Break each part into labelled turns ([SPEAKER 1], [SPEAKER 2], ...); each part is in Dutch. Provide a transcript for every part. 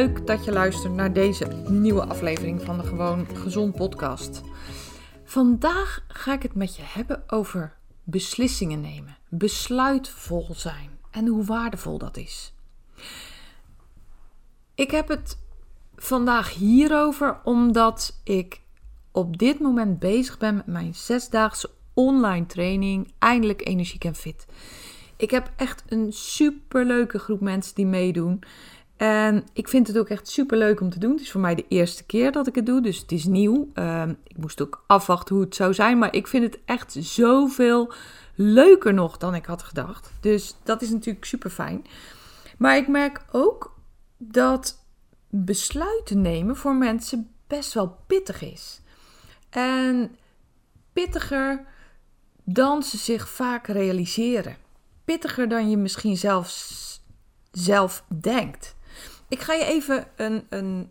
[SPEAKER 1] Leuk dat je luistert naar deze nieuwe aflevering van de Gewoon Gezond podcast. Vandaag ga ik het met je hebben over beslissingen nemen, besluitvol zijn en hoe waardevol dat is. Ik heb het vandaag hierover omdat ik op dit moment bezig ben met mijn zesdaagse online training Eindelijk Energiek en Fit. Ik heb echt een superleuke groep mensen die meedoen. En ik vind het ook echt super leuk om te doen. Het is voor mij de eerste keer dat ik het doe, dus het is nieuw. Ehm, ik moest ook afwachten hoe het zou zijn, maar ik vind het echt zoveel leuker nog dan ik had gedacht. Dus dat is natuurlijk super fijn. Maar ik merk ook dat besluiten nemen voor mensen best wel pittig is. En pittiger dan ze zich vaak realiseren. Pittiger dan je misschien zelfs zelf denkt. Ik ga je even een, een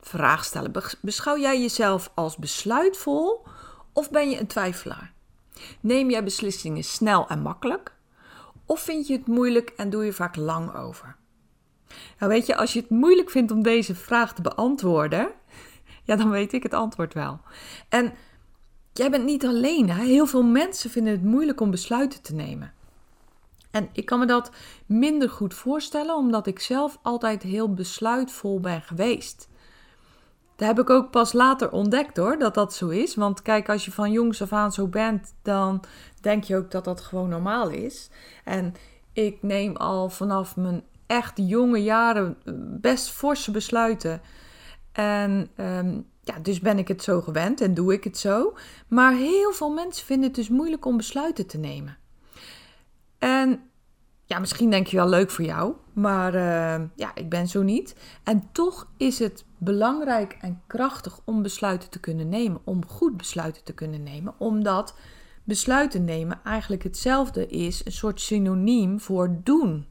[SPEAKER 1] vraag stellen. Beschouw jij jezelf als besluitvol of ben je een twijfelaar? Neem jij beslissingen snel en makkelijk? Of vind je het moeilijk en doe je vaak lang over? Nou weet je, als je het moeilijk vindt om deze vraag te beantwoorden, ja, dan weet ik het antwoord wel. En jij bent niet alleen. Heel veel mensen vinden het moeilijk om besluiten te nemen. En ik kan me dat minder goed voorstellen, omdat ik zelf altijd heel besluitvol ben geweest. Dat heb ik ook pas later ontdekt hoor, dat dat zo is. Want kijk, als je van jongs af aan zo bent, dan denk je ook dat dat gewoon normaal is. En ik neem al vanaf mijn echt jonge jaren best forse besluiten. En ehm, ja, dus ben ik het zo gewend en doe ik het zo. Maar heel veel mensen vinden het dus moeilijk om besluiten te nemen. En ja, misschien denk je wel leuk voor jou, maar uh, ja, ik ben zo niet. En toch is het belangrijk en krachtig om besluiten te kunnen nemen, om goed besluiten te kunnen nemen, omdat besluiten nemen eigenlijk hetzelfde is, een soort synoniem voor doen.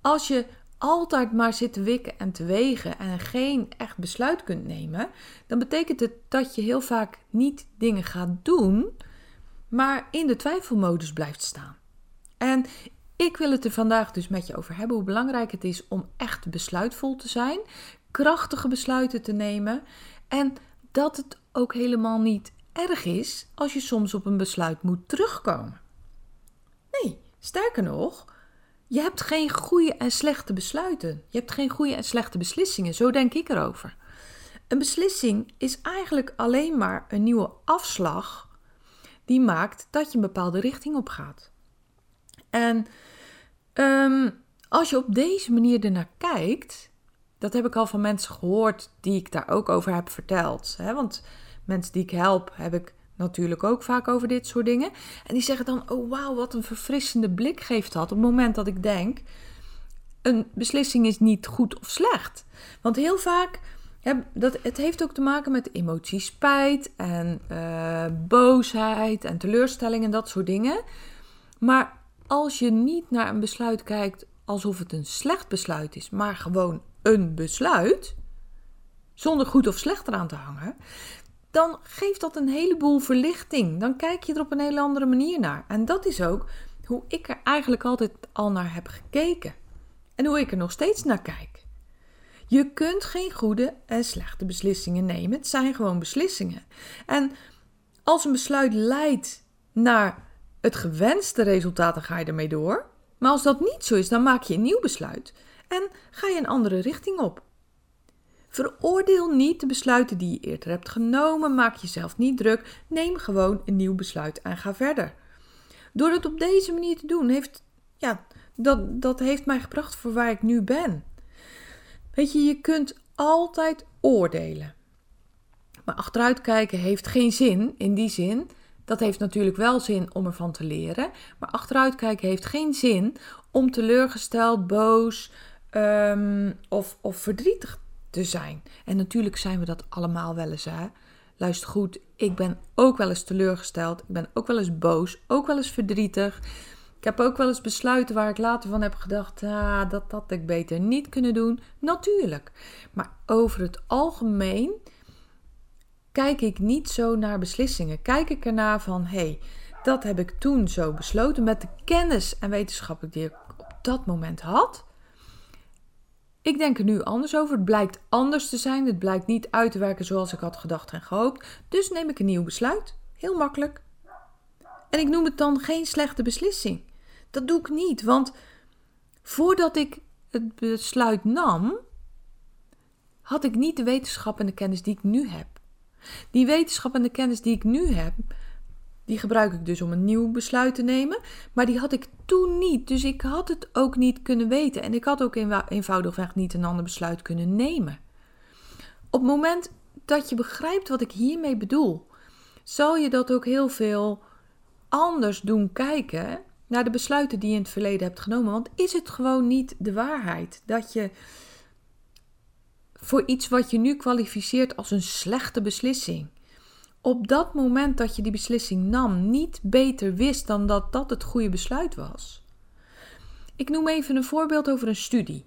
[SPEAKER 1] Als je altijd maar zit te wikken en te wegen en geen echt besluit kunt nemen, dan betekent het dat je heel vaak niet dingen gaat doen, maar in de twijfelmodus blijft staan. En ik wil het er vandaag dus met je over hebben hoe belangrijk het is om echt besluitvol te zijn, krachtige besluiten te nemen en dat het ook helemaal niet erg is als je soms op een besluit moet terugkomen. Nee, sterker nog, je hebt geen goede en slechte besluiten. Je hebt geen goede en slechte beslissingen. Zo denk ik erover. Een beslissing is eigenlijk alleen maar een nieuwe afslag die maakt dat je een bepaalde richting op gaat. En ehm, als je op deze manier ernaar kijkt, dat heb ik al van mensen gehoord die ik daar ook over heb verteld. Hè? Want mensen die ik help, heb ik natuurlijk ook vaak over dit soort dingen. En die zeggen dan: Oh wauw, wat een verfrissende blik geeft dat. Op het moment dat ik denk: een beslissing is niet goed of slecht. Want heel vaak. Ja, dat, het heeft ook te maken met emoties, spijt en uh, boosheid en teleurstelling en dat soort dingen. Maar als je niet naar een besluit kijkt alsof het een slecht besluit is, maar gewoon een besluit, zonder goed of slecht eraan te hangen, dan geeft dat een heleboel verlichting. Dan kijk je er op een hele andere manier naar. En dat is ook hoe ik er eigenlijk altijd al naar heb gekeken. En hoe ik er nog steeds naar kijk. Je kunt geen goede en slechte beslissingen nemen. Het zijn gewoon beslissingen. En als een besluit leidt naar het gewenste resultaat, dan ga je ermee door. Maar als dat niet zo is, dan maak je een nieuw besluit en ga je een andere richting op. Veroordeel niet de besluiten die je eerder hebt genomen, maak jezelf niet druk, neem gewoon een nieuw besluit en ga verder. Door het op deze manier te doen, heeft, ja, dat, dat heeft mij gebracht voor waar ik nu ben. Weet je, je kunt altijd oordelen. Maar achteruit kijken heeft geen zin in die zin. Dat heeft natuurlijk wel zin om ervan te leren. Maar achteruit kijken heeft geen zin om teleurgesteld, boos um, of, of verdrietig te zijn. En natuurlijk zijn we dat allemaal wel eens. Hè? Luister goed, ik ben ook wel eens teleurgesteld. Ik ben ook wel eens boos, ook wel eens verdrietig. Ik heb ook wel eens besluiten waar ik later van heb gedacht, ah, dat had ik beter niet kunnen doen. Natuurlijk. Maar over het algemeen kijk ik niet zo naar beslissingen. Kijk ik ernaar van, hé, hey, dat heb ik toen zo besloten met de kennis en wetenschap die ik op dat moment had. Ik denk er nu anders over. Het blijkt anders te zijn. Het blijkt niet uit te werken zoals ik had gedacht en gehoopt. Dus neem ik een nieuw besluit. Heel makkelijk. En ik noem het dan geen slechte beslissing. Dat doe ik niet, want voordat ik het besluit nam, had ik niet de wetenschap en de kennis die ik nu heb. Die wetenschap en de kennis die ik nu heb, die gebruik ik dus om een nieuw besluit te nemen. Maar die had ik toen niet. Dus ik had het ook niet kunnen weten. En ik had ook eenvoudigweg niet een ander besluit kunnen nemen. Op het moment dat je begrijpt wat ik hiermee bedoel, zal je dat ook heel veel anders doen kijken naar de besluiten die je in het verleden hebt genomen. Want is het gewoon niet de waarheid dat je voor iets wat je nu kwalificeert als een slechte beslissing, op dat moment dat je die beslissing nam, niet beter wist dan dat dat het goede besluit was? Ik noem even een voorbeeld over een studie.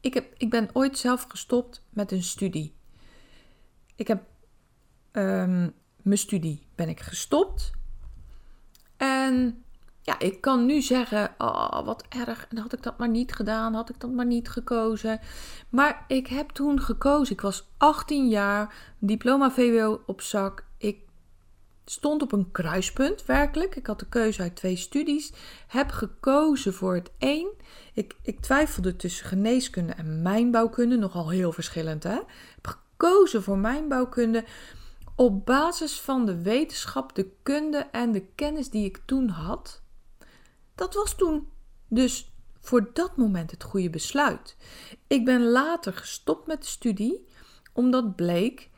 [SPEAKER 1] Ik, heb, ik ben ooit zelf gestopt met een studie. Ik heb um, mijn studie ben ik gestopt. En ja, ik kan nu zeggen, oh, wat erg. En had ik dat maar niet gedaan, had ik dat maar niet gekozen. Maar ik heb toen gekozen. Ik was 18 jaar, diploma VWO op zak. Ik stond op een kruispunt, werkelijk. Ik had de keuze uit twee studies. Heb gekozen voor het één. Ik, ik twijfelde tussen geneeskunde en mijnbouwkunde. Nogal heel verschillend, hè? Heb gekozen voor mijnbouwkunde op basis van de wetenschap, de kunde en de kennis die ik toen had. Dat was toen dus voor dat moment het goede besluit. Ik ben later gestopt met de studie omdat bleek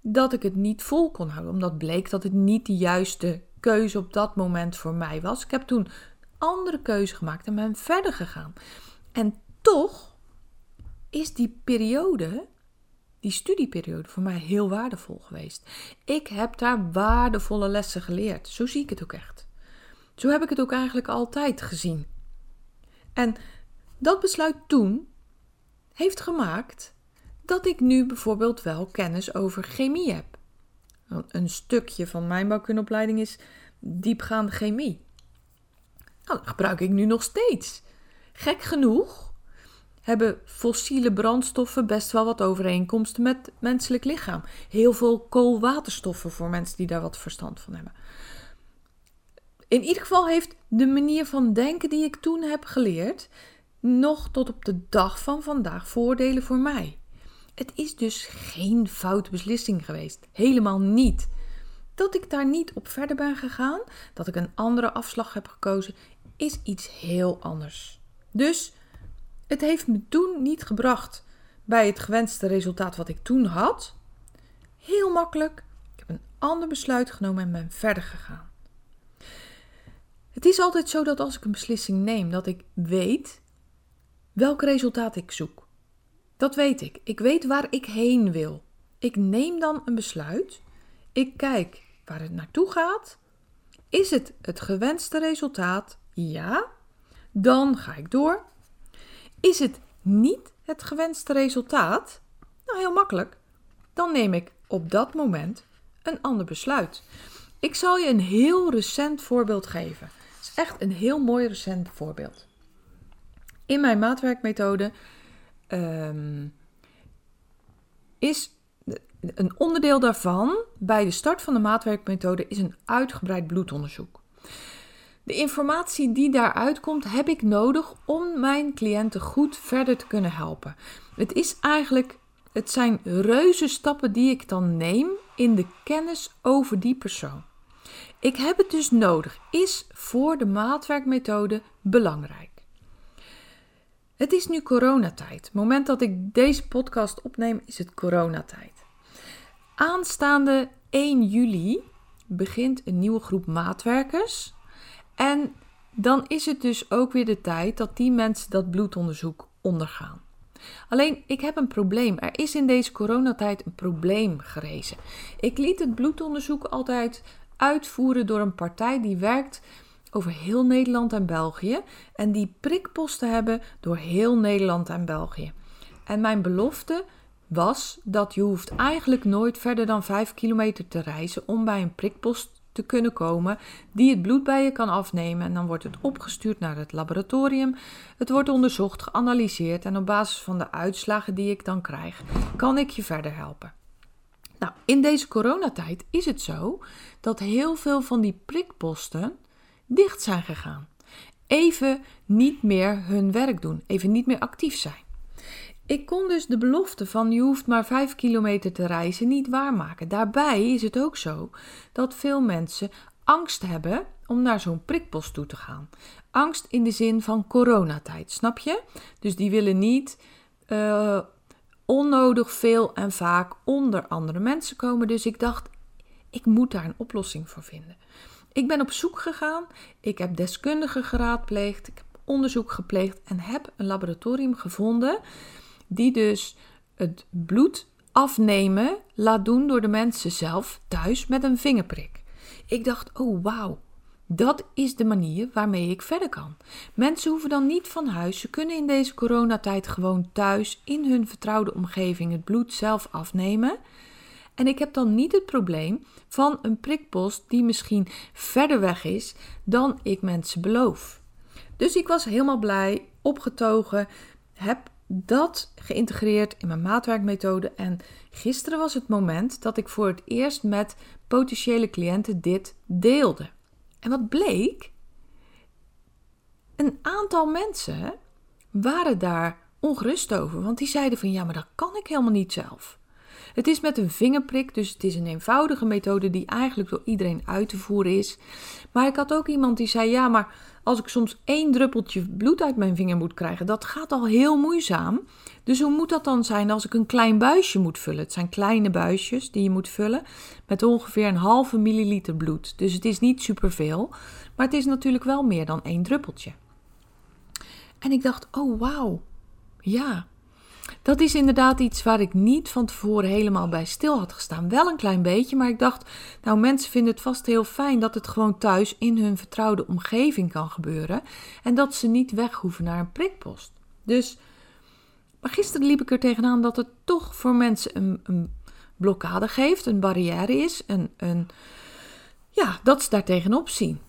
[SPEAKER 1] dat ik het niet vol kon houden. Omdat bleek dat het niet de juiste keuze op dat moment voor mij was. Ik heb toen andere keuze gemaakt en ben verder gegaan. En toch is die periode, die studieperiode, voor mij heel waardevol geweest. Ik heb daar waardevolle lessen geleerd. Zo zie ik het ook echt. Zo heb ik het ook eigenlijk altijd gezien. En dat besluit toen heeft gemaakt dat ik nu bijvoorbeeld wel kennis over chemie heb. Een stukje van mijn bouwkundeopleiding is diepgaande chemie. Nou, dat gebruik ik nu nog steeds. Gek genoeg hebben fossiele brandstoffen best wel wat overeenkomsten met menselijk lichaam. Heel veel koolwaterstoffen voor mensen die daar wat verstand van hebben. In ieder geval heeft de manier van denken die ik toen heb geleerd nog tot op de dag van vandaag voordelen voor mij. Het is dus geen foute beslissing geweest. Helemaal niet. Dat ik daar niet op verder ben gegaan, dat ik een andere afslag heb gekozen, is iets heel anders. Dus het heeft me toen niet gebracht bij het gewenste resultaat wat ik toen had. Heel makkelijk. Ik heb een ander besluit genomen en ben verder gegaan. Het is altijd zo dat als ik een beslissing neem, dat ik weet welk resultaat ik zoek. Dat weet ik. Ik weet waar ik heen wil. Ik neem dan een besluit. Ik kijk waar het naartoe gaat. Is het het gewenste resultaat? Ja. Dan ga ik door. Is het niet het gewenste resultaat? Nou, heel makkelijk. Dan neem ik op dat moment een ander besluit. Ik zal je een heel recent voorbeeld geven echt een heel mooi recent voorbeeld. In mijn maatwerkmethode um, is een onderdeel daarvan bij de start van de maatwerkmethode is een uitgebreid bloedonderzoek. De informatie die daaruit komt, heb ik nodig om mijn cliënten goed verder te kunnen helpen. Het is eigenlijk, het zijn reuze stappen die ik dan neem in de kennis over die persoon. Ik heb het dus nodig, is voor de maatwerkmethode belangrijk. Het is nu coronatijd. Het moment dat ik deze podcast opneem is het coronatijd. Aanstaande 1 juli begint een nieuwe groep maatwerkers. En dan is het dus ook weer de tijd dat die mensen dat bloedonderzoek ondergaan. Alleen, ik heb een probleem. Er is in deze coronatijd een probleem gerezen. Ik liet het bloedonderzoek altijd uitvoeren door een partij die werkt over heel Nederland en België. En die prikposten hebben door heel Nederland en België. En mijn belofte was dat je hoeft eigenlijk nooit verder dan 5 kilometer te reizen om bij een prikpost te kunnen komen die het bloed bij je kan afnemen. En dan wordt het opgestuurd naar het laboratorium. Het wordt onderzocht, geanalyseerd en op basis van de uitslagen die ik dan krijg, kan ik je verder helpen. Nou, in deze coronatijd is het zo dat heel veel van die prikposten dicht zijn gegaan. Even niet meer hun werk doen, even niet meer actief zijn. Ik kon dus de belofte van je hoeft maar 5 kilometer te reizen niet waarmaken. Daarbij is het ook zo dat veel mensen angst hebben om naar zo'n prikpost toe te gaan. Angst in de zin van coronatijd, snap je? Dus die willen niet uh, onnodig veel en vaak onder andere mensen komen. Dus ik dacht, ik moet daar een oplossing voor vinden. Ik ben op zoek gegaan, ik heb deskundigen geraadpleegd, ik heb onderzoek gepleegd en heb een laboratorium gevonden die dus het bloed afnemen laat doen door de mensen zelf thuis met een vingerprik. Ik dacht, oh wauw, dat is de manier waarmee ik verder kan. Mensen hoeven dan niet van huis. Ze kunnen in deze coronatijd gewoon thuis in hun vertrouwde omgeving het bloed zelf afnemen. En ik heb dan niet het probleem van een prikpost die misschien verder weg is dan ik mensen beloof. Dus ik was helemaal blij, opgetogen, heb dat geïntegreerd in mijn maatwerkmethode. En gisteren was het moment dat ik voor het eerst met potentiële cliënten dit deelde. En wat bleek? Een aantal mensen waren daar ongerust over, want die zeiden van ja, maar dat kan ik helemaal niet zelf. Het is met een vingerprik, dus het is een eenvoudige methode die eigenlijk door iedereen uit te voeren is. Maar ik had ook iemand die zei: Ja, maar als ik soms één druppeltje bloed uit mijn vinger moet krijgen, dat gaat al heel moeizaam. Dus hoe moet dat dan zijn als ik een klein buisje moet vullen? Het zijn kleine buisjes die je moet vullen met ongeveer een halve milliliter bloed. Dus het is niet superveel, maar het is natuurlijk wel meer dan één druppeltje. En ik dacht: Oh wauw, ja. Dat is inderdaad iets waar ik niet van tevoren helemaal bij stil had gestaan. Wel een klein beetje, maar ik dacht, nou mensen vinden het vast heel fijn dat het gewoon thuis in hun vertrouwde omgeving kan gebeuren. En dat ze niet weg hoeven naar een prikpost. Dus, maar gisteren liep ik er tegenaan dat het toch voor mensen een, een blokkade geeft, een barrière is, een, een, ja, dat ze daar tegenop zien.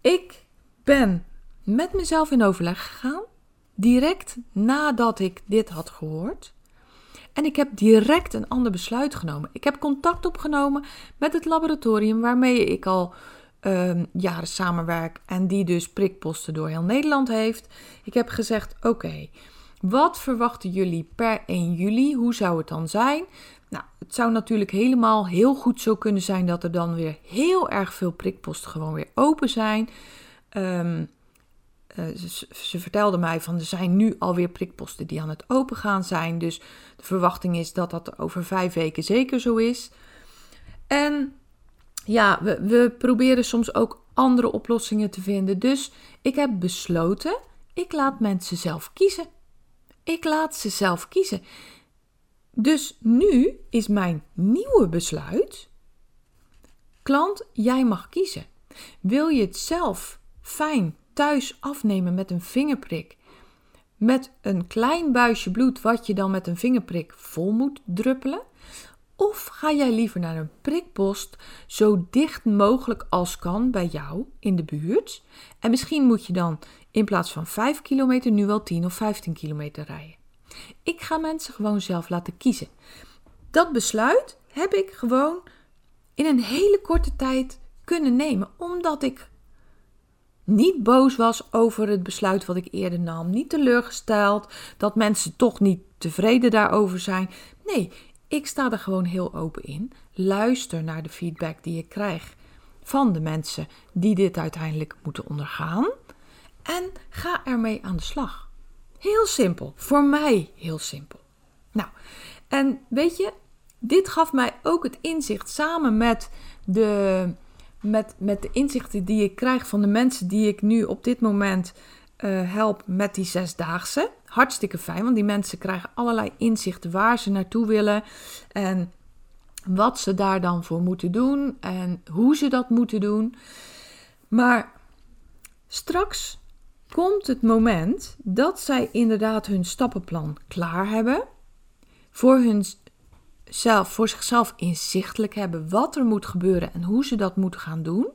[SPEAKER 1] Ik ben met mezelf in overleg gegaan direct nadat ik dit had gehoord. En ik heb direct een ander besluit genomen. Ik heb contact opgenomen met het laboratorium waarmee ik al uh, jaren samenwerk en die dus prikposten door heel Nederland heeft. Ik heb gezegd: Oké, wat verwachten jullie per 1 juli? Hoe zou het dan zijn? Nou, het zou natuurlijk helemaal heel goed zo kunnen zijn dat er dan weer heel erg veel prikposten gewoon weer open zijn. Um, ze, ze, vertelde mij van er zijn nu alweer prikposten die aan het opengaan zijn. Dus de verwachting is dat dat over vijf weken zeker zo is. En ja, we, we proberen soms ook andere oplossingen te vinden. Dus ik heb besloten, ik laat mensen zelf kiezen. Ik laat ze zelf kiezen. Dus nu is mijn nieuwe besluit: klant, jij mag kiezen. Wil je het zelf fijn thuis afnemen met een vingerprik. Met een klein buisje bloed wat je dan met een vingerprik vol moet druppelen? Of ga jij liever naar een prikpost zo dicht mogelijk als kan bij jou in de buurt? En misschien moet je dan in plaats van 5 kilometer nu wel 10 of 15 kilometer rijden. Ik ga mensen gewoon zelf laten kiezen. Dat besluit heb ik gewoon in een hele korte tijd kunnen nemen, omdat ik niet boos was over het besluit wat ik eerder nam, niet teleurgesteld, dat mensen toch niet tevreden daarover zijn. Nee, ik sta er gewoon heel open in. Luister naar de feedback die ik krijg van de mensen die dit uiteindelijk moeten ondergaan en ga ermee aan de slag. Heel simpel, voor mij heel simpel. Nou, en weet je, dit gaf mij ook het inzicht samen met de, met, met de inzichten die ik krijg van de mensen die ik nu op dit moment uh, help met die zesdaagse. Hartstikke fijn, want die mensen krijgen allerlei inzichten waar ze naartoe willen en wat ze daar dan voor moeten doen en hoe ze dat moeten doen. Maar straks komt het moment dat zij inderdaad hun stappenplan klaar hebben, voor, hun zelf, voor zichzelf inzichtelijk hebben wat er moet gebeuren en hoe ze dat moeten gaan doen.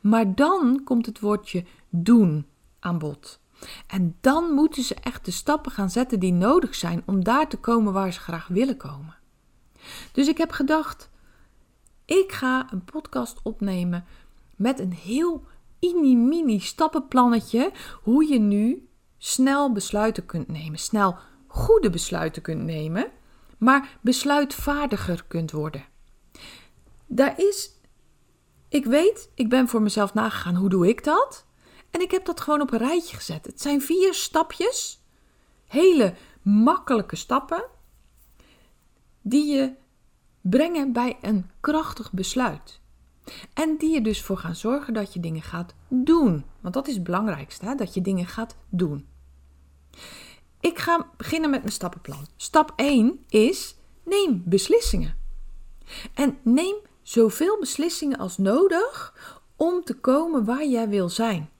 [SPEAKER 1] Maar dan komt het woordje doen aan bod. En dan moeten ze echt de stappen gaan zetten die nodig zijn om daar te komen waar ze graag willen komen. Dus ik heb gedacht, ik ga een podcast opnemen met een heel mini-mini stappenplannetje hoe je nu snel besluiten kunt nemen. Snel goede besluiten kunt nemen, maar besluitvaardiger kunt worden. Daar is, ik weet, ik ben voor mezelf nagegaan hoe doe ik dat? En ik heb dat gewoon op een rijtje gezet. Het zijn vier stapjes, hele makkelijke stappen, die je brengen bij een krachtig besluit. En die er dus voor gaan zorgen dat je dingen gaat doen. Want dat is het belangrijkste, hè? dat je dingen gaat doen. Ik ga beginnen met een stappenplan. Stap 1 is neem beslissingen. En neem zoveel beslissingen als nodig om te komen waar jij wil zijn.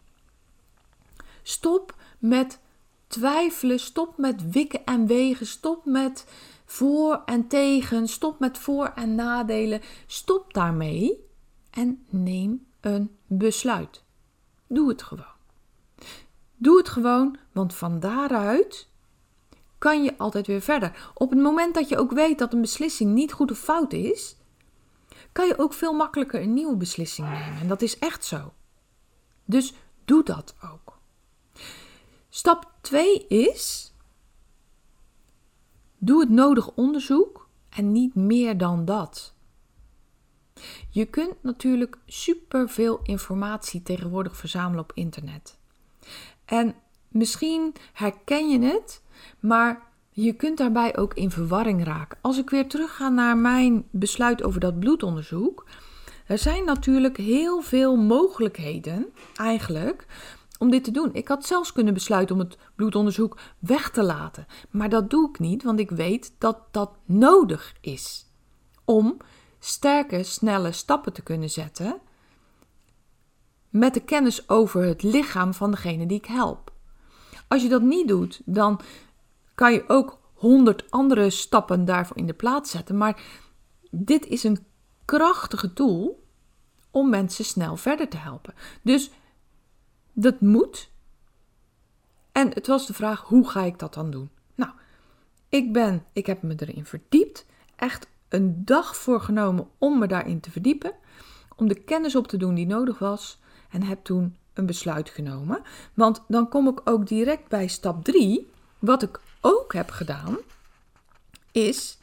[SPEAKER 1] Stop met twijfelen, stop met wikken en wegen, stop met voor en tegen, stop met voor en nadelen. Stop daarmee en neem een besluit. Doe het gewoon. Doe het gewoon, want van daaruit kan je altijd weer verder. Op het moment dat je ook weet dat een beslissing niet goed of fout is, kan je ook veel makkelijker een nieuwe beslissing nemen. En dat is echt zo. Dus doe dat ook. Stap 2 is: doe het nodig onderzoek en niet meer dan dat. Je kunt natuurlijk superveel informatie tegenwoordig verzamelen op internet. En misschien herken je het, maar je kunt daarbij ook in verwarring raken. Als ik weer terugga naar mijn besluit over dat bloedonderzoek. Er zijn natuurlijk heel veel mogelijkheden eigenlijk om dit te doen. Ik had zelfs kunnen besluiten om het bloedonderzoek weg te laten. Maar dat doe ik niet, want ik weet dat dat nodig is om sterke, snelle stappen te kunnen zetten met de kennis over het lichaam van degene die ik help. Als je dat niet doet, dan kan je ook honderd andere stappen daarvoor in de plaats zetten. Maar dit is een krachtige tool om mensen snel verder te helpen. Dus dat moet. En het was de vraag: hoe ga ik dat dan doen? Nou, ik ben, ik heb me erin verdiept, echt een dag voor genomen om me daarin te verdiepen, om de kennis op te doen die nodig was en heb toen een besluit genomen. Want dan kom ik ook direct bij stap 3. Wat ik ook heb gedaan, is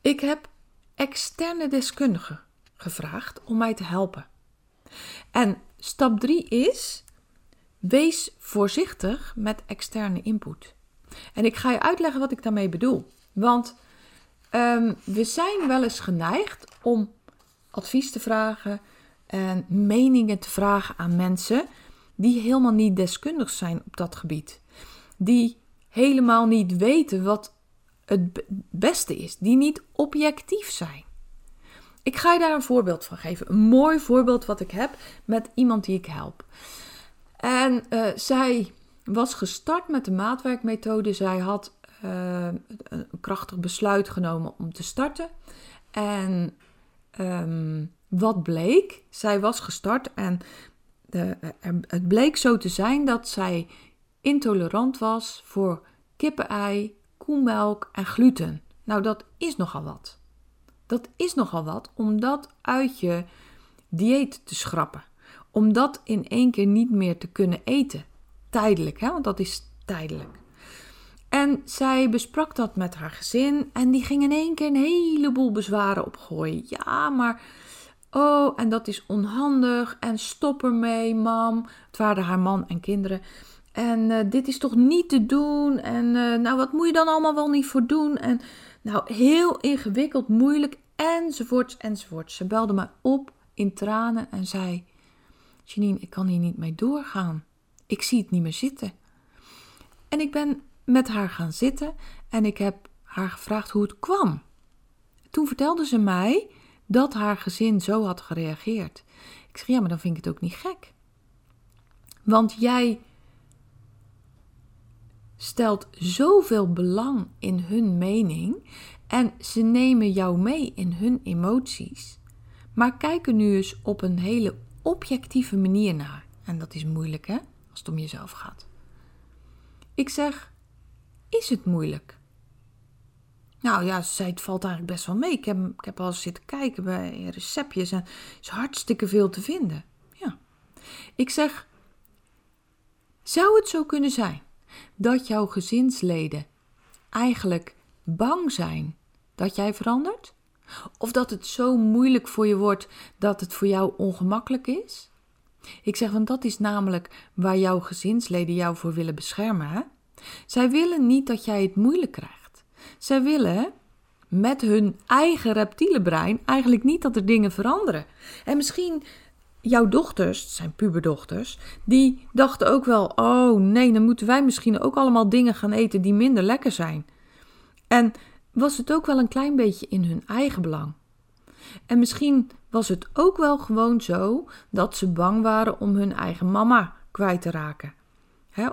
[SPEAKER 1] ik heb externe deskundigen gevraagd om mij te helpen. En stap 3 is wees voorzichtig met externe input. En ik ga je uitleggen wat ik daarmee bedoel. Want Um, we zijn wel eens geneigd om advies te vragen en meningen te vragen aan mensen die helemaal niet deskundig zijn op dat gebied. Die helemaal niet weten wat het beste is, die niet objectief zijn. Ik ga je daar een voorbeeld van geven. Een mooi voorbeeld wat ik heb met iemand die ik help. En uh, zij was gestart met de maatwerkmethode. Zij had uh, een krachtig besluit genomen om te starten. En um, wat bleek? Zij was gestart en de, het bleek zo te zijn dat zij intolerant was voor kippenei, koemelk en gluten. Nou, dat is nogal wat. Dat is nogal wat om dat uit je dieet te schrappen. om dat in één keer niet meer te kunnen eten. Tijdelijk, hè? want dat is tijdelijk. En zij besprak dat met haar gezin en die ging in één keer een heleboel bezwaren opgooien. Ja, maar oh, en dat is onhandig en stop ermee, mam. Het waren haar man en kinderen. En uh, dit is toch niet te doen? En uh, nou, wat moet je dan allemaal wel niet voor doen? En nou, heel ingewikkeld, moeilijk, enzovoorts, enzovoorts. Ze belde me op in tranen en zei: Janine, ik kan hier niet mee doorgaan. Ik zie het niet meer zitten. En ik ben met haar gaan zitten en ik heb haar gevraagd hoe het kwam. Toen vertelde ze mij dat haar gezin zo had gereageerd. Ik zeg: Ja, maar dan vind ik het ook niet gek. Want jij stelt zoveel belang in hun mening en ze nemen jou mee in hun emoties. Maar kijk er nu eens op een hele objectieve manier naar. En dat is moeilijk, hè, als het om jezelf gaat. Ik zeg: Is het moeilijk? Nou ja, ze Het valt eigenlijk best wel mee. Ik heb, ik heb al eens zitten kijken bij receptjes en is hartstikke veel te vinden. Ja. Ik zeg: Zou het zo kunnen zijn dat jouw gezinsleden eigenlijk bang zijn dat jij verandert? Of dat het zo moeilijk voor je wordt dat het voor jou ongemakkelijk is? Ik zeg, want dat is namelijk waar jouw gezinsleden jou voor willen beschermen. Zij willen niet dat jij het moeilijk krijgt. Zij willen met hun eigen reptiele brein eigenlijk niet dat er dingen veranderen. En misschien jouw dochters, zijn puberdochters, die dachten ook wel: oh nee, dan moeten wij misschien ook allemaal dingen gaan eten die minder lekker zijn. En was het ook wel een klein beetje in hun eigen belang. En misschien was het ook wel gewoon zo dat ze bang waren om hun eigen mama kwijt te raken.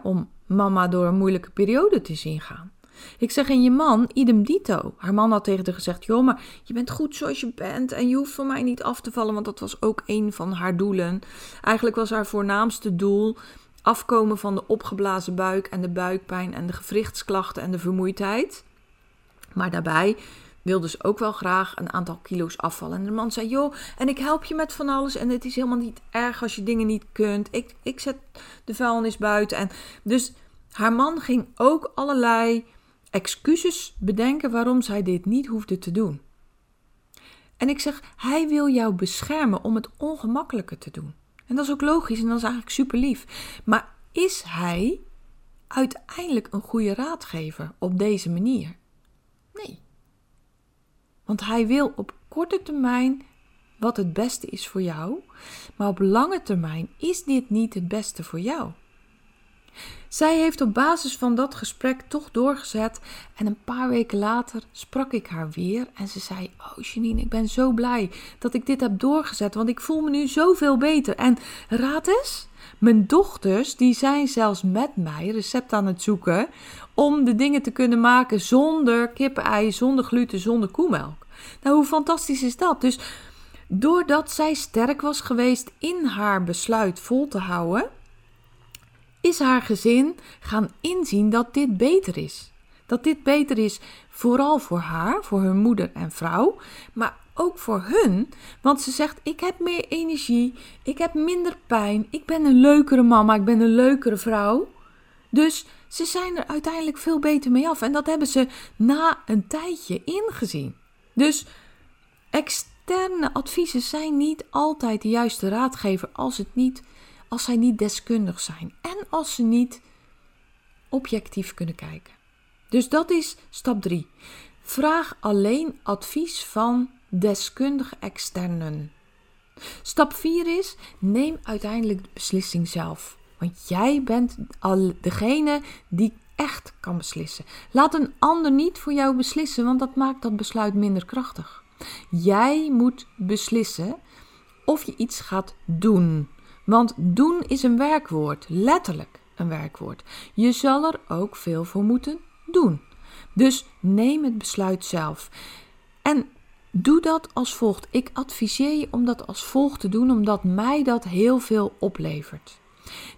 [SPEAKER 1] om mama door een moeilijke periode te zien gaan. Ik zeg, en je man, idem dito. Haar man had tegen haar gezegd, joh, maar je bent goed zoals je bent en je hoeft van mij niet af te vallen, want dat was ook een van haar doelen. Eigenlijk was haar voornaamste doel afkomen van de opgeblazen buik en de buikpijn en de gewrichtsklachten en de vermoeidheid. Maar daarbij wilde ze ook wel graag een aantal kilo's afvallen. En de man zei: Joh, en ik help je met van alles. En het is helemaal niet erg als je dingen niet kunt. Ik, ik zet de vuilnis buiten. En dus haar man ging ook allerlei excuses bedenken waarom zij dit niet hoefde te doen. En ik zeg: Hij wil jou beschermen om het ongemakkelijke te doen. En dat is ook logisch en dat is eigenlijk super lief. Maar is hij uiteindelijk een goede raadgever op deze manier? Nee. Want hij wil op korte termijn wat het beste is voor jou, maar op lange termijn is dit niet het beste voor jou. Zij heeft op basis van dat gesprek toch doorgezet en een paar weken later sprak ik haar weer en ze zei: Oh Janine, ik ben zo blij dat ik dit heb doorgezet, want ik voel me nu zoveel beter. En raad eens, mijn dochters die zijn zelfs met mij recept aan het zoeken om de dingen te kunnen maken zonder kippenei, zonder gluten, zonder koemelk. Nou, hoe fantastisch is dat? Dus doordat zij sterk was geweest in haar besluit vol te houden, is haar gezin gaan inzien dat dit beter is. Dat dit beter is vooral voor haar, voor hun moeder en vrouw, maar ook voor hun. Want ze zegt: Ik heb meer energie, ik heb minder pijn, ik ben een leukere mama, ik ben een leukere vrouw. Dus ze zijn er uiteindelijk veel beter mee af. En dat hebben ze na een tijdje ingezien. Dus externe adviezen zijn niet altijd de juiste raadgever als, het niet, als zij niet deskundig zijn. En als ze niet objectief kunnen kijken. Dus dat is stap 3. Vraag alleen advies van deskundige externen. Stap 4 is: neem uiteindelijk de beslissing zelf. Want jij bent al degene die echt kan beslissen. Laat een ander niet voor jou beslissen, want dat maakt dat besluit minder krachtig. Jij moet beslissen of je iets gaat doen. Want doen is een werkwoord, letterlijk een werkwoord. Je zal er ook veel voor moeten doen. Dus neem het besluit zelf. En doe dat als volgt. Ik adviseer je om dat als volgt te doen, omdat mij dat heel veel oplevert.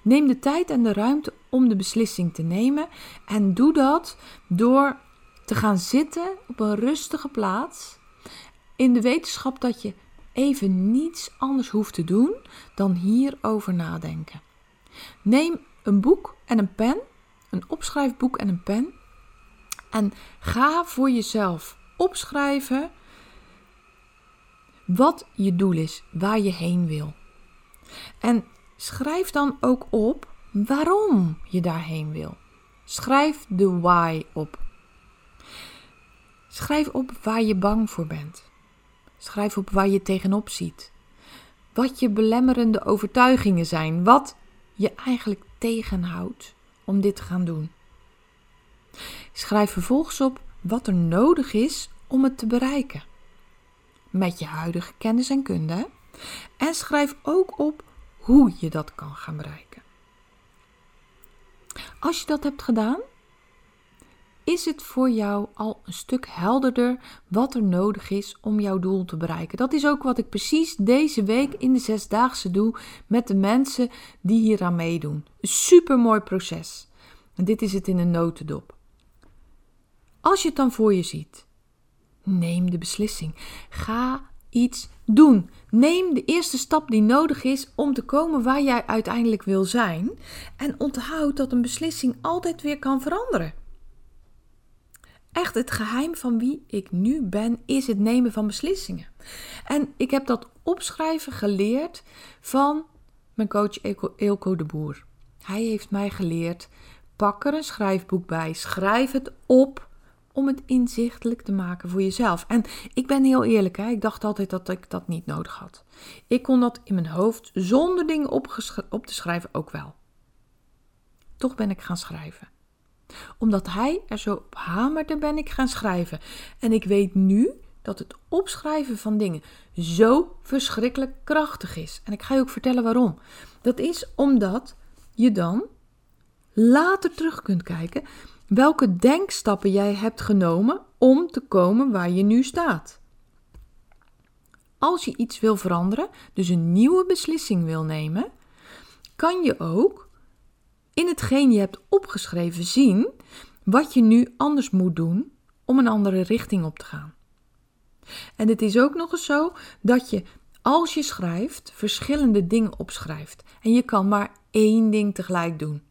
[SPEAKER 1] Neem de tijd en de ruimte om de beslissing te nemen en doe dat door te gaan zitten op een rustige plaats in de wetenschap dat je even niets anders hoeft te doen dan hierover nadenken. Neem een boek en een pen, een opschrijfboek en een pen. En ga voor jezelf opschrijven wat je doel is, waar je heen wil. En schrijf dan ook op waarom je daarheen wil. Schrijf de why op. Schrijf op waar je bang voor bent. Schrijf op waar je tegenop ziet. Wat je belemmerende overtuigingen zijn. Wat je eigenlijk tegenhoudt om dit te gaan doen. Schrijf vervolgens op wat er nodig is om het te bereiken. Met je huidige kennis en kunde. En schrijf ook op hoe je dat kan gaan bereiken. Als je dat hebt gedaan, is het voor jou al een stuk helderder wat er nodig is om jouw doel te bereiken. Dat is ook wat ik precies deze week in de zesdaagse doe met de mensen die hier aan meedoen. Een super mooi proces. En dit is het in een notendop. Als je het dan voor je ziet, neem de beslissing. Ga iets doen. Neem de eerste stap die nodig is om te komen waar jij uiteindelijk wil zijn. En onthoud dat een beslissing altijd weer kan veranderen. Echt het geheim van wie ik nu ben, is het nemen van beslissingen. En ik heb dat opschrijven geleerd van mijn coach Eelco de Boer. Hij heeft mij geleerd: pak er een schrijfboek bij, schrijf het op om het inzichtelijk te maken voor jezelf. En ik ben heel eerlijk, hè? ik dacht altijd dat ik dat niet nodig had. Ik kon dat in mijn hoofd zonder dingen op te schrijven ook wel. Toch ben ik gaan schrijven omdat hij er zo op hamerde, ben ik gaan schrijven. En ik weet nu dat het opschrijven van dingen zo verschrikkelijk krachtig is. En ik ga je ook vertellen waarom. Dat is omdat je dan later terug kunt kijken welke denkstappen jij hebt genomen om te komen waar je nu staat. Als je iets wil veranderen, dus een nieuwe beslissing wil nemen, kan je ook in hetgeen je hebt opgeschreven zien wat je nu anders moet doen om een andere richting op te gaan. En het is ook nog eens zo dat je als je schrijft verschillende dingen opschrijft en je kan maar één ding tegelijk doen.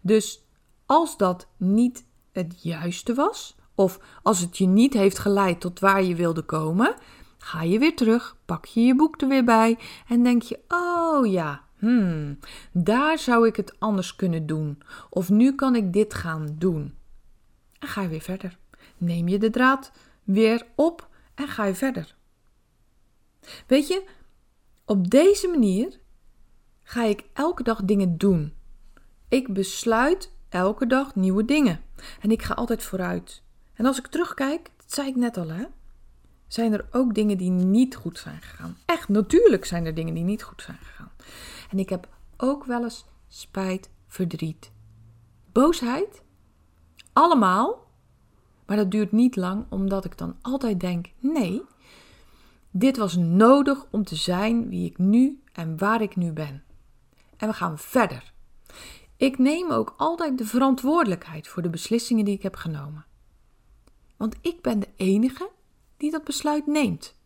[SPEAKER 1] Dus als dat niet het juiste was, of als het je niet heeft geleid tot waar je wilde komen, ga je weer terug, pak je je boek er weer bij en denk je: Oh ja, Hmm, daar zou ik het anders kunnen doen. Of nu kan ik dit gaan doen. En ga je weer verder. Neem je de draad weer op en ga je verder. Weet je, op deze manier ga ik elke dag dingen doen. Ik besluit elke dag nieuwe dingen. En ik ga altijd vooruit. En als ik terugkijk, dat zei ik net al, hè, zijn er ook dingen die niet goed zijn gegaan. Echt, natuurlijk zijn er dingen die niet goed zijn gegaan. En ik heb ook wel eens spijt, verdriet, boosheid. Allemaal. Maar dat duurt niet lang, omdat ik dan altijd denk: nee, dit was nodig om te zijn wie ik nu en waar ik nu ben. En we gaan verder. Ik neem ook altijd de verantwoordelijkheid voor de beslissingen die ik heb genomen. Want ik ben de enige die dat besluit neemt.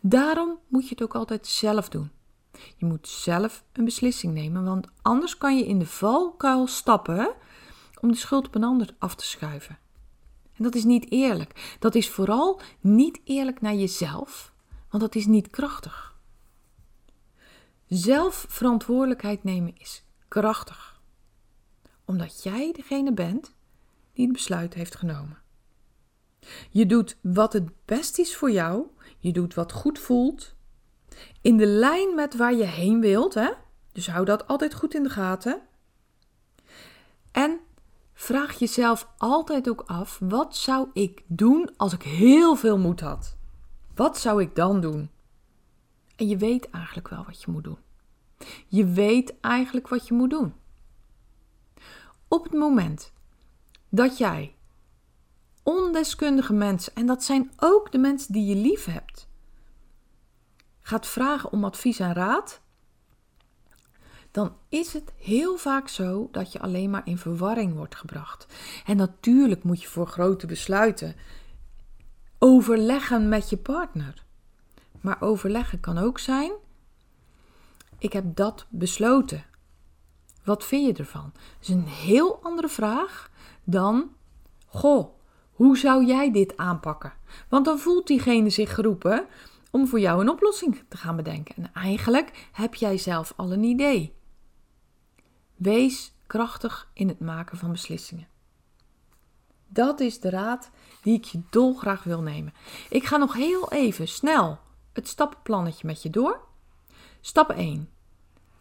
[SPEAKER 1] Daarom moet je het ook altijd zelf doen. Je moet zelf een beslissing nemen, want anders kan je in de valkuil stappen om de schuld op een ander af te schuiven. En dat is niet eerlijk. Dat is vooral niet eerlijk naar jezelf, want dat is niet krachtig. Zelf verantwoordelijkheid nemen is krachtig, omdat jij degene bent die het besluit heeft genomen. Je doet wat het best is voor jou, je doet wat goed voelt in de lijn met waar je heen wilt. Hè? Dus hou dat altijd goed in de gaten. En vraag jezelf altijd ook af: wat zou ik doen als ik heel veel moed had? Wat zou ik dan doen? En je weet eigenlijk wel wat je moet doen. Je weet eigenlijk wat je moet doen. Op het moment dat jij ondeskundige mensen, en dat zijn ook de mensen die je lief hebt, gaat vragen om advies en raad, dan is het heel vaak zo dat je alleen maar in verwarring wordt gebracht. En natuurlijk moet je voor grote besluiten overleggen met je partner. Maar overleggen kan ook zijn: ik heb dat besloten. Wat vind je ervan? Dat is een heel andere vraag dan: Goh, hoe zou jij dit aanpakken? Want dan voelt diegene zich geroepen om voor jou een oplossing te gaan bedenken. En eigenlijk heb jij zelf al een idee. Wees krachtig in het maken van beslissingen. Dat is de raad die ik je dolgraag wil nemen. Ik ga nog heel even snel het stappenplannetje met je door. Stap 1.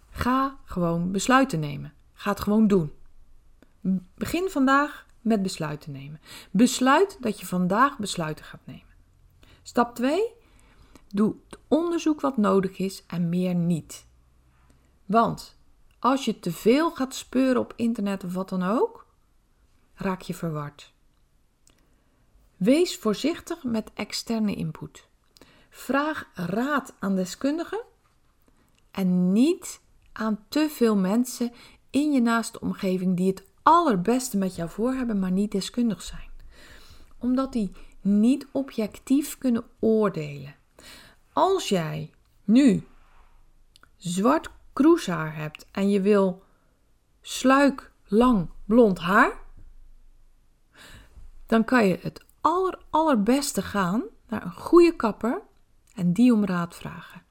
[SPEAKER 1] Ga gewoon besluiten nemen. Ga het gewoon doen. Begin vandaag met besluiten nemen. Besluit dat je vandaag besluiten gaat nemen. Stap 2. Doe het onderzoek wat nodig is en meer niet. Want als je te veel gaat speuren op internet of wat dan ook, raak je verward. Wees voorzichtig met externe input. Vraag raad aan deskundigen en niet aan te veel mensen in je naaste omgeving die het allerbeste met jou voor hebben, maar niet deskundig zijn. Omdat die niet objectief kunnen oordelen. Als jij nu zwart kroeshaar hebt en je wil sluik lang blond haar, dan kan je het aller, allerbeste gaan naar een goede kapper en die om raad vragen.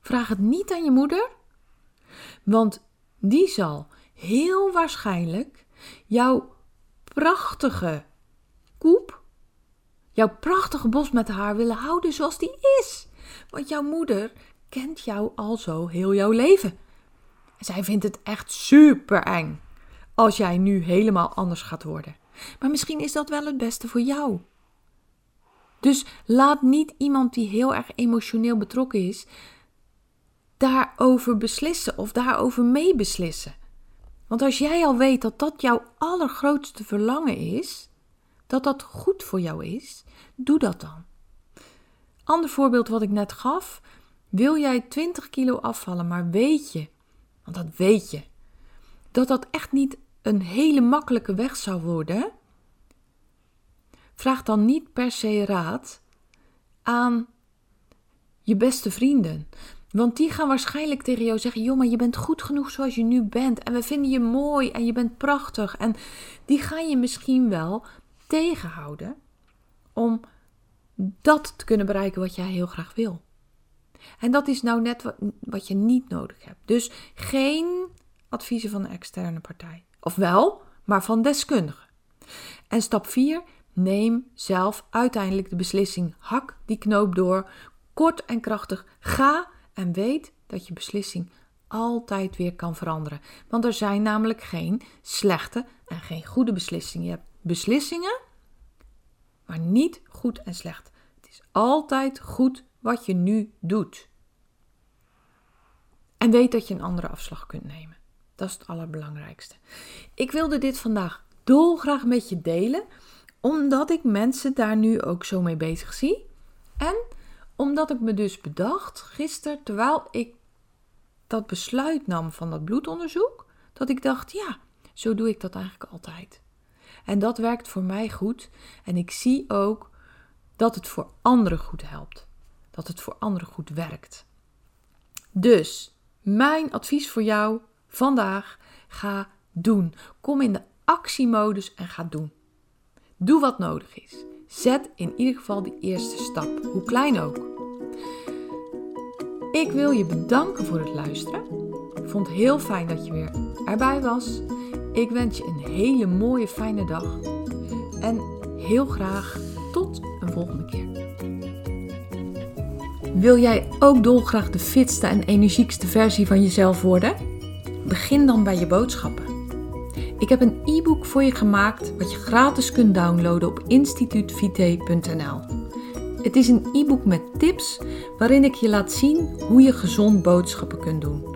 [SPEAKER 1] Vraag het niet aan je moeder, want die zal heel waarschijnlijk jouw prachtige jouw prachtige bos met haar willen houden zoals die is. Want jouw moeder kent jou al zo heel jouw leven. Zij vindt het echt super eng als jij nu helemaal anders gaat worden. Maar misschien is dat wel het beste voor jou. Dus laat niet iemand die heel erg emotioneel betrokken is, daarover beslissen of daarover meebeslissen. Want als jij al weet dat dat jouw allergrootste verlangen is, dat dat goed voor jou is, doe dat dan. Ander voorbeeld wat ik net gaf. Wil jij 20 kilo afvallen, maar weet je, want dat weet je, dat dat echt niet een hele makkelijke weg zou worden? Vraag dan niet per se raad aan je beste vrienden. Want die gaan waarschijnlijk tegen jou zeggen: Joh, maar je bent goed genoeg zoals je nu bent. En we vinden je mooi en je bent prachtig. En die gaan je misschien wel tegenhouden om dat te kunnen bereiken wat jij heel graag wil. En dat is nou net wat, je niet nodig hebt. Dus geen adviezen van een externe partij. Of wel, maar van deskundigen. En stap 4. Neem zelf uiteindelijk de beslissing. Hak die knoop door. Kort en krachtig. Ga en weet dat je beslissing altijd weer kan veranderen. Want er zijn namelijk geen slechte en geen goede beslissingen. Je hebt beslissingen, maar niet goed en slecht. Het is altijd goed wat je nu doet. En weet dat je een andere afslag kunt nemen. Dat is het allerbelangrijkste. Ik wilde dit vandaag dolgraag met je delen, omdat ik mensen daar nu ook zo mee bezig zie. En omdat ik me dus bedacht gisteren, terwijl ik dat besluit nam van dat bloedonderzoek, dat ik dacht, ja, zo doe ik dat eigenlijk altijd. En dat werkt voor mij goed. En ik zie ook dat het voor anderen goed helpt. Dat het voor anderen goed werkt. Dus mijn advies voor jou vandaag: ga doen. Kom in de actiemodus en ga doen. Doe wat nodig is. Zet in ieder geval de eerste stap, hoe klein ook. Ik wil je bedanken voor het luisteren. Ik vond het heel fijn dat je weer erbij was. Ik wens je een hele mooie, fijne dag. En heel graag tot een volgende keer. Wil jij ook dolgraag de fitste en energiekste versie van jezelf worden? Begin dan bij je boodschappen. Ik heb een e-book voor je gemaakt wat je gratis kunt downloaden op instituutvite.nl. Het is een e-book met tips waarin ik je laat zien hoe je gezond boodschappen kunt doen.